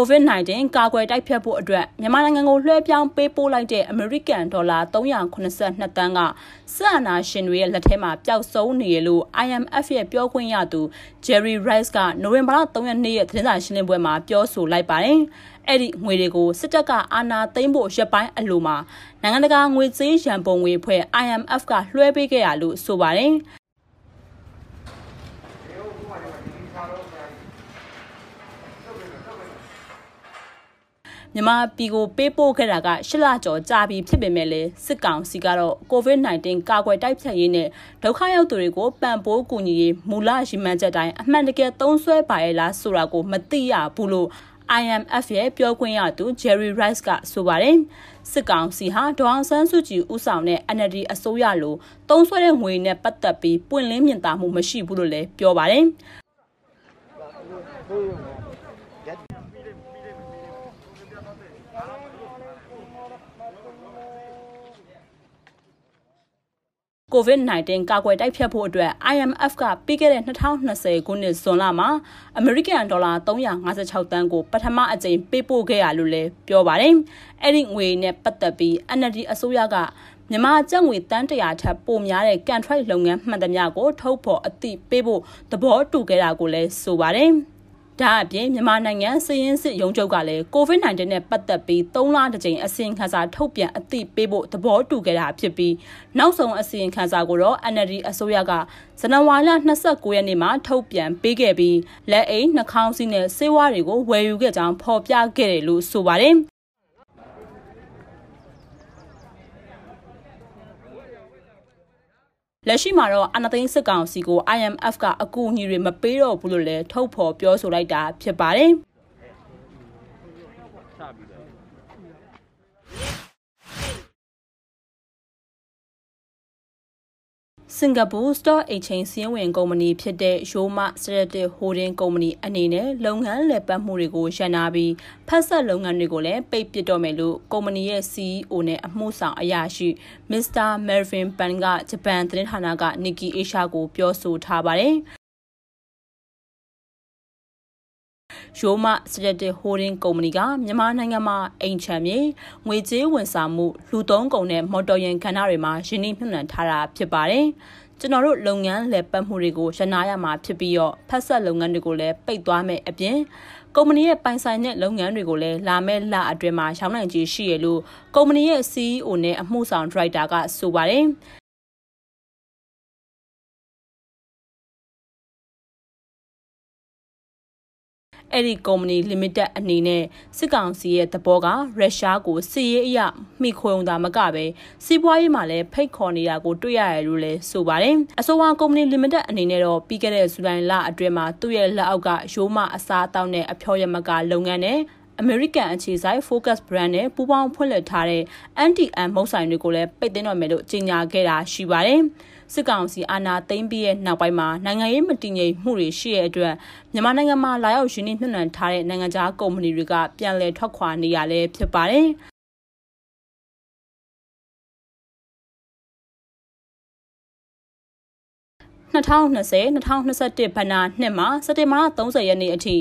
COVID-19 ကာကွယ်တိုက်ဖျက်ဖို့အတွက်မြန်မာနိုင်ငံကိုလွှဲပြောင်းပေးပို့လိုက်တဲ့အမေရိကန်ဒေါ်လာ382တန်းကစစ်အာဏာရှင်တွေရဲ့လက်ထဲမှာပျောက်ဆုံးနေရလို့ IMF ရဲ့ပြောခွင့်ရသူ Jerry Rice ကနိုဝင်ဘာလ3ရက်နေ့ရဲ့သတင်းစာရှင်းလင်းပွဲမှာပြောဆိုလိုက်ပါတယ်။အဲ့ဒီငွေတွေကိုစစ်တပ်ကအာဏာသိမ်းဖို့ရပ်ပိုင်းအလိုမှာနိုင်ငံတကာငွေကြေးရန်ပုံငွေဖွဲ့ IMF ကလွှဲပေးခဲ့ရလို့ဆိုပါတယ်။ မြန်မာပြည်ကိုပေးပို့ခဲ့တာက၈လကျော်ကြာပြီဖြစ်ပေမဲ့လည်းစစ်ကောင်စီကတော့ COVID-19 ကာကွယ်တိုက်ဖျက်ရေးနဲ့ဒုက္ခရောက်သူတွေကိုပံ့ပိုးကူညီရေးမူလရည်မှန်းချက်တိုင်းအမှန်တကယ်သုံးစွဲပါရဲ့လားဆိုတာကိုမသိရဘူးလို့ IMF ရဲ့ပြောခွင့်ရသူ Jerry Rice ကဆိုပါတယ်စစ်ကောင်စီဟာဒေါအောင်ဆန်းစုကြည်ဦးဆောင်တဲ့ NLD အစိုးရလိုတုံးဆွဲတဲ့ငွေနဲ့ပတ်သက်ပြီးပွင့်လင်းမြင်သာမှုမရှိဘူးလို့လည်းပြောပါတယ်။ COVID-19 ကာကွယ်တိုက်ဖျက်ဖို့အတွက် IMF ကပြီးခဲ့တဲ့2020ခုနှစ်ဇွန်လမှာအမေရိကန်ဒေါ်လာ356တန်းကိုပထမအကြိမ်ပေးပို့ခဲ့ရလို့လည်းပြောပါတယ်။အဲ့ဒီငွေနဲ့ပတ်သက်ပြီး NLD အစိုးရကမြန်မာကျပ်ငွေတန်းတရာထက်ပိုများတဲ့ကန်ထရိုက်လုပ်ငန်းမှန်သမျှကိုထုတ်ဖော်အသိပေးဖို့သဘောတူခဲ့တာကိုလည်းဆိုပါတယ်။ ဒါအပြင်မြန်မာနိုင်ငံစည်ရင်းစစ်ရုံးချုပ်ကလည်း COVID-19 နဲ့ပတ်သက်ပြီး3လတကြိမ်အစီရင်ခံစာထုတ်ပြန်အသိပေးဖို့သဘောတူခဲ့တာဖြစ်ပြီးနောက်ဆုံးအစီရင်ခံစာကိုတော့ NLD အစိုးရကဇန်နဝါရီလ29ရက်နေ့မှာထုတ်ပြန်ပေးခဲ့ပြီးလက်အိတ်နှာခေါင်းစည်းနဲ့ဆေးဝါးတွေကိုဝယ်ယူခဲ့ကြောင်းဖော်ပြခဲ့တယ်လို့ဆိုပါတယ် လက်ရှိမှာတော့အနာသိန်းစစ်ကောင်စီကို IMF ကအကူအညီတွေမပေးတော့ဘူးလို့လည်းထုတ်ဖော်ပြောဆိုလိုက်တာဖြစ်ပါတယ်။ စင်ကာပူ Stock Exchange စီးရင်ဝင်ကုမ္ပဏီဖြစ်တဲ့ Yoma Strategic Holding ကုမ္ပဏီအနေနဲ့လုပ်ငန်းလည်ပတ်မှုတွေကိုရန်နာပြီးဖက်ဆက်လုပ်ငန်းတွေကိုလည်းပိတ်ပစ်တော့မယ်လို့ကုမ္ပဏီရဲ့ CEO နဲ့အမှုဆောင်အရာရှိ Mr. Melvin Pan ကဂျပန်သတင်းဌာနက Nikkei Asia ကိုပြောဆိုထားပါတယ်။ ရိုးမစရက်တစ်ဟိုဒင်းကုမ္ပဏီကမြန်မာနိုင်ငံမှာအိမ်ချမ်းမြေငွေကြေးဝန်ဆောင်မှုလူသုံးကုန်နဲ့မော်တော်ယာဉ်ကဏ္ဍတွေမှာယင်းနှိမ့်နှံထားတာဖြစ်ပါတယ်။ကျွန်တော်တို့လုပ်ငန်းလည်ပတ်မှုတွေကိုရနာရမှာဖြစ်ပြီးတော့ဖက်ဆက်လုပ်ငန်းတွေကိုလည်းပိတ်သွားမယ်အပြင်ကုမ္ပဏီရဲ့ပိုင်ဆိုင်တဲ့လုပ်ငန်းတွေကိုလည်းလာမယ့်လအတွင်းမှာရောင်းနိုင်ခြေရှိရလို့ကုမ္ပဏီရဲ့ CEO နဲ့အမှုဆောင်ဒရိုက်တာကဆိုပါတယ်။ အဲ့ဒီကုမ္ပဏီ limited အနေနဲ့စစ်ကောင်စီရဲ့သဘောကရုရှားကိုစစ်ရေးအရမိခွုံတာမကပဲစီးပွားရေးမှာလည်းဖိတ်ခေါ်နေတာကိုတွေ့ရတယ်လို့လည်းဆိုပါတယ်အဆိုပါကုမ္ပဏီ limited အနေနဲ့တော့ပြီးခဲ့တဲ့ဇူလိုင်လအတွင်းမှာသူ့ရဲ့လက်အောက်ကရိုးမအစားအသောက်နဲ့အဖျော်ရမကလုပ်ငန်းနဲ့အမေရိကန်အခြေစိုက် Focus Brand နဲ့ပူးပေါင်းဖွင့်လှစ်ထားတဲ့ NTM မုတ်ဆိုင်တွေကိုလည်းပိတ်သိမ်းတော့မယ်လို့ကြေညာခဲ့တာရှိပါတယ်။ စစ်ကောင်စီအာဏာသိမ်းပြီးရဲ့နောက်ပိုင်းမှာနိုင်ငံရေးမတည်ငြိမ်မှုတွေရှိတဲ့အတွက်မြန်မာနိုင်ငံမှာလာရောက်ရင်းနှီးမြှုပ်နှံထားတဲ့နိုင်ငံခြားကုမ္ပဏီတွေကပြန်လည်ထွက်ခွာနေရလဲဖြစ်ပါတယ်။2020-2021ဘဏ္ဍာနှစ်မှာစက်တင်ဘာလ30ရက်နေ့အထိ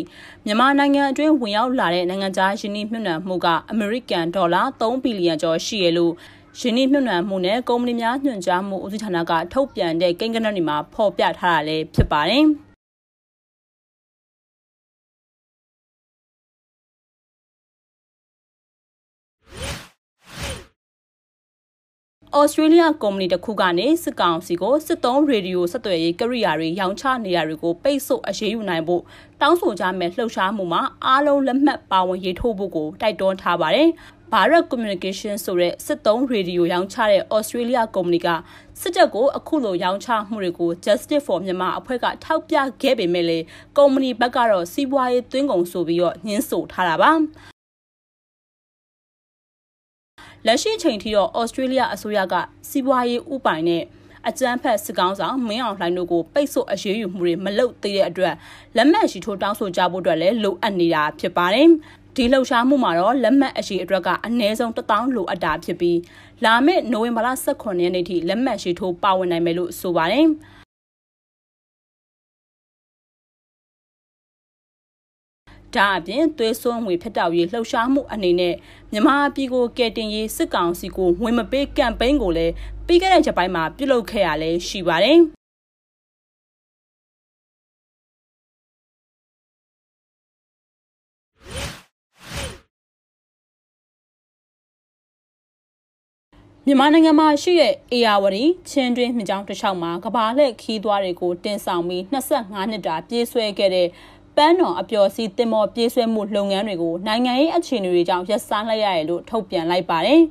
မြန်မာနိုင်ငံအတွင်းဝင်ရောက်လာတဲ့နိုင်ငံခြားယင်းနှိမ့်မြှုပ်နှံမှုကအမေရိကန်ဒေါ်လာ3ဘီလီယံကျော်ရှိရလို့ ယင်းနှိမြှုပ်နှံမှုနဲ့ကုမ္ပဏီများညွှန်ကြားမှုဦးစီးဌာနကထုတ်ပြန်တဲ့ကိန်းဂဏန်းတွေမှာဖော်ပြထားတာလည်းဖြစ်ပါတယ်။ဩစတြေးလျကုမ္ပဏီတစ်ခုကနေစစ်ကောင်စီကိုစစ်သုံးရေဒီယိုဆက်သွယ်ရေးကိရိယာတွေရောင်းချနေတာတွေကိုပိတ်ဆို့အရေးယူနိုင်ဖို့တောင်းဆိုကြမဲ့လှုပ်ရှားမှုမှာအားလုံးလက်မှတ်ပါဝင်ရေးထိုးဖို့ကိုတိုက်တွန်းထားပါတယ်။ Bharat Communication ဆိုတဲ့စစ်သုံးရေဒီယိုရောင်းချတဲ့ Australia ကုမ္ပဏီကစစ်တပ်ကိုအခုလိုရောင်းချမှုတွေကို Justice for Myanmar အဖွဲ့ကထောက်ပြခဲ့ပေမဲ့လေကုမ္ပဏီဘက်ကတော့စီးပွားရေးသွင်းကုန်ဆိုပြီးတော့ညှင်းဆိုထားတာပါလက်ရှိချိန်ထိတော့ဩစတြေးလျအစိုးရကစီးပွားရေးဥပိုင်နဲ့အကြမ်းဖက်စစ်ကောင်းဆောင်မင်းအောင်လှိုင်တို့ကိုပိတ်ဆို့အရေးယူမှုတွေမလုပ်သေးတဲ့အတွက်လက်မှတ်ရှိထိုးတောင်းဆိုကြဖို့အတွက်လည်းလိုအပ်နေတာဖြစ်ပါတယ် ဒီလှုပ်ရှားမှုမှာတော့လက်မှတ်အရှိအတွက်ကအနည်းဆုံး1000လိုအပ်တာဖြစ်ပြီးလာမယ့်နိုဝင်ဘာလ18ရက်နေ့ထိလက်မှတ်ရှိထိုးပါဝင်နိုင်မယ်လို့ဆိုပါတယ်ဒါအပြင်သွေးစွန်းငွေဖက်တောက်ရေးလှုပ်ရှားမှုအနေနဲ့မြန်မာပြည်ကိုကယ်တင်ရေးစစ်ကောင်စီကိုဝင်မပေးကမ်ပိန်းကိုလည်းပြီးခဲ့တဲ့ချက်ပိုင်းမှာပြုလုပ်ခဲ့ရလဲရှိပါတယ်။ မြန်မာနိုင်ငံမှာရှိတဲ့အေယာဝတီချင်းတွင်းမြကြောင်းတစ်လျှောက်မှာကဘာလှည့်ခီးသွားတွေကိုတင်ဆောင်ပြီး25နှစ်တာပြေးဆွဲခဲ့တဲ့ပန်းတော်အပျော်စီးတင်မော်ပြေးဆွဲမှုလုပ်ငန်းတွေကိုနိုင်ငံရေးအခြေအနေတွေကြောင့်ရပ်ဆိုင်းလိုက်ရတယ်လို့ထုတ်ပြန်လိုက်ပါတယ်။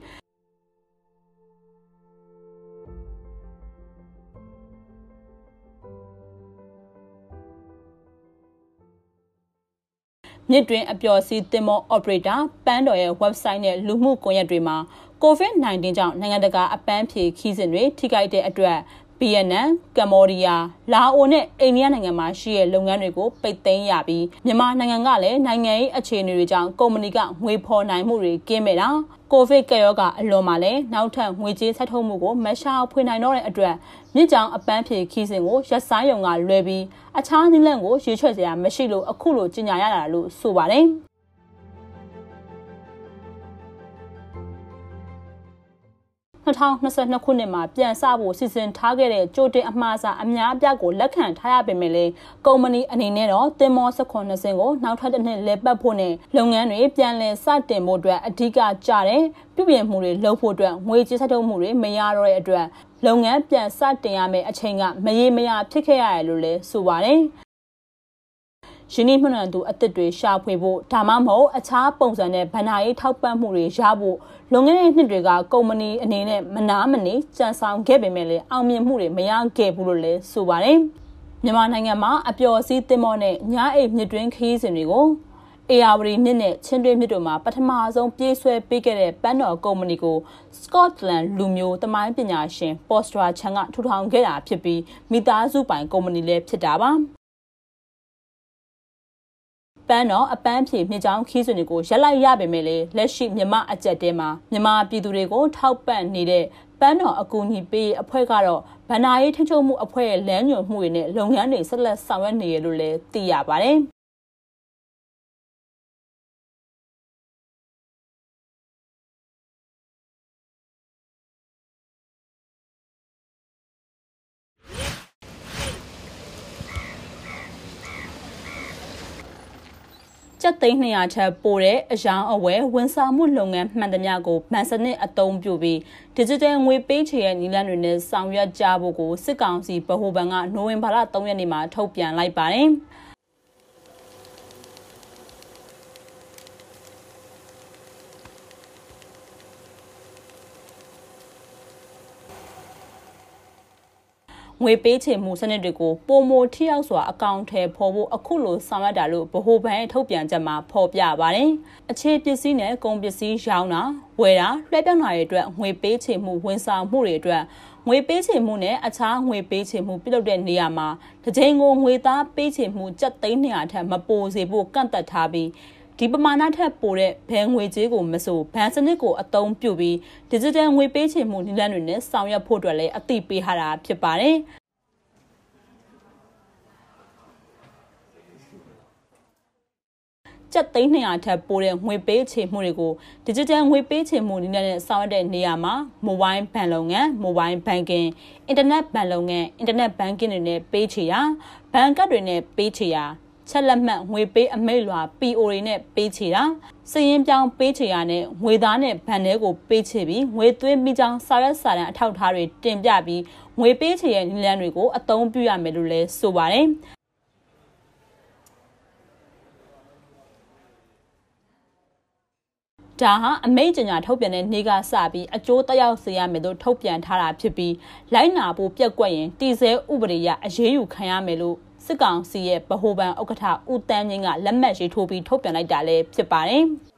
မြစ်တွင်အပျော်စီးတင်မော operator ပန်းတော်ရဲ့ website နဲ့လူမှုကွန်ရက်တွေမှာ COVID-19 ကြောင့်နိုင်ငံတကာအပန်းဖြေခီးစဉ်တွေထိခိုက်တဲ့အတွက်ဗီယက်နမ်ကမ္ဘောဒီးယားလာအိုနဲ့အိန္ဒိယနိုင်ငံမှာရှိတဲ့လုပ်ငန်းတွေကိုပိတ်သိမ်းရပြီးမြန်မာနိုင်ငံကလည်းနိုင်ငံရေးအခြေအနေတွေကြောင့်ကုမ္ပဏီကငွေဖော်နိုင်မှုတွေကင်းမဲ့တာကိုဗစ်ကရောဂါအလွန်မှာလည်းနောက်ထပ်ငွေကြေးဆက်ထုတ်မှုကိုမရှာဖွေနိုင်တော့တဲ့အတွက်မြစ်ကြောင်အပန်းဖြေခီးစဉ်ကိုရက်ဆိုင်ရုံကလွဲပြီးအခြားနည်းလမ်းကိုရွေးချယ်စရာမရှိလို့အခုလိုကြေညာရတာလို့ဆိုပါတယ်။ 2022ခုနှစ်မှာပြန်ဆဖို့စီစဉ်ထားခဲ့တဲ့ကြိုတင်အမှားစာအများအပြားကိုလက်ခံထားရပေမဲ့လည်းကုမ္ပဏီအနေနဲ့တော့တင်မော16စင်ကိုနောက်ထပ်တစ်နှစ်လဲပတ်ဖို့နဲ့လုပ်ငန်းတွေပြန်လည်စတင်ဖို့အတွက်အဓိကကြတဲ့ပြုပြင်မှုတွေလုပ်ဖို့အတွက်ငွေကြေးဆက်ထုတ်မှုတွေမရတော့တဲ့အတွက်လုပ်ငန်းပြန်စတင်ရမယ့်အချိန်ကမရေမရဖြစ်ခဲ့ရတယ်လို့လည်းဆိုပါတယ် ရင်းနှီးမြှုပ်နှံသူအသစ်တွေရှာဖွေဖို့ဒါမှမဟုတ်အခြားပုံစံနဲ့ဗဏ္ဍာရေးထောက်ပံ့မှုတွေရဖို့လွန်ခဲ့တဲ့နှစ်တွေကကုမ္ပဏီအနေနဲ့မနာမနေကြံဆောင်ခဲ့ပေမဲ့လည်းအောင်မြင်မှုတွေမရခဲ့ဘူးလို့လည်းဆိုပါတယ်။မြန်မာနိုင်ငံမှာအပျော်စီးတင်မောနဲ့ညအိတ်မြစ်တွင်းခရီးစဉ်တွေကိုအေယာဝတီမြစ်နဲ့ချင်းတွင်းမြစ်တို့မှာပထမဆုံးပြေးဆွဲပေးခဲ့တဲ့ပန်းတော်ကုမ္ပဏီကို Scotland လူမျိုးတမိုင်းပညာရှင် Postra Chan ကထူထောင်ခဲ့တာဖြစ်ပြီးမိသားစုပိုင်ကုမ္ပဏီလည်းဖြစ်တာပါ။ ပန်းတော့အပန်းဖြေမြစ်ချောင်းခီးစွန်တွေကိုရက်လိုက်ရပေမဲ့လည်းလက်ရှိမြမအကြက်တဲမှာမြမပြည်သူတွေကိုထောက်ပံ့နေတဲ့ပန်းတော်အကူအညီပေးအဖွဲ့ကတော့ဗန္နာရေးထိချုပ်မှုအဖွဲ့ရဲ့လမ်းညွှန်မှုတွေနဲ့လုပ်ငန်းတွေဆက်လက်ဆောင်ရွက်နေရလို့လည်းသိရပါတယ်။ ကျပ်သိန်း200ချက်ပိုတဲ့အယောင်အဝယ်ဝန်ဆောင်မှုလုပ်ငန်းမှန်သမျှကိုဗန်စနစ်အသုံးပြုပြီး digital ငွေပေးချေရဲ့နည်းလမ်းတွေနဲ့ဆောင်ရွက်ကြဖို့ကိုစစ်ကောင်စီဗဟိုဘဏ်ကနိုဝင်ဘာလ3ရက်နေ့မှာထုတ်ပြန်လိုက်ပါတယ်။ ငွေပေးချေမှုစနစ်တွေကိုပုံမထိရောက်စွာအကောင့်ထဲပေါ်ဖို့အခုလိုဆောင်ရွက်တာလို့ဗဟိုဘဏ်ရဲ့ထုတ်ပြန်ချက်မှာဖော်ပြပါတယ်။အခြေပစ္စည်းနဲ့ကုန်ပစ္စည်းရောင်းတာဝယ်တာလွှဲပြောင်းတာတွေအတွက်ငွေပေးချေမှုဝန်ဆောင်မှုတွေအတွက်ငွေပေးချေမှုနဲ့အခြားငွေပေးချေမှုပြုလုပ်တဲ့နေရာမှာတစ်ချိန်ကိုငွေသားပေးချေမှုကျပ်သိန်း200ထက်မပိုစေဖို့ကန့်သက်ထားပြီး ဒီပမာဏထက်ပိုတဲ့ဘဏ်ငွေကြေးကိုမဆိုဘဏ်စနစ်ကိုအသုံးပြုပြီး digital ငွေပေးချေမှုနည်းလမ်းတွေနဲ့ဆောင်ရွက်ဖို့အတွက်လည်းအသိပေးထားတာဖြစ်ပါတယ်။ကျပ်သိန်း200ထက်ပိုတဲ့ငွေပေးချေမှုတွေကို digital ငွေပေးချေမှုနည်းနဲ့ဆောင်ရွက်တဲ့နေရာမှာ mobile ဘဏ်လုပ်ငန်း mobile banking internet ဘဏ်လုပ်ငန်း internet banking တွေနဲ့ပေးချေရာဘဏ်ကတ်တွေနဲ့ပေးချေရာ ချက်လက်မှတ်ငွေပေးအမိတ်လွှာ PO တွေနဲ့ပေးချေတာစရင်ပြောင်းပေးချေရနဲ့ငွေသားနဲ့ဗန်ထဲကိုပေးချေပြီးငွေသွင်းပြီးကြောင်းစာရွက်စာတမ်းအထောက်အထားတွေတင်ပြပြီးငွေပေးချေရဲ့နည်းလမ်းတွေကိုအသုံးပြုရမယ်လို့လည်းဆိုပါတယ်ဒါဟာအမိတ်ကြညာထုတ်ပြန်တဲ့နေ့ကစပြီးအကျိုးတက်ရောက်စေရမယ်လို့ထုတ်ပြန်ထားတာဖြစ်ပြီးလိုက်နာဖို့ပြက်ကွက်ရင်တည်ဆဲဥပဒေရအရေးယူခံရမယ်လို့ စစ်ကောင်စီရဲ့ဗဟိုဘဏ်ဥက္ကဋ္ဌဦးတန်းငင်းကလက်မှတ်ရေးထိုးပြီးထုတ်ပြန်လိုက်တာလည်းဖြစ်ပါတယ်။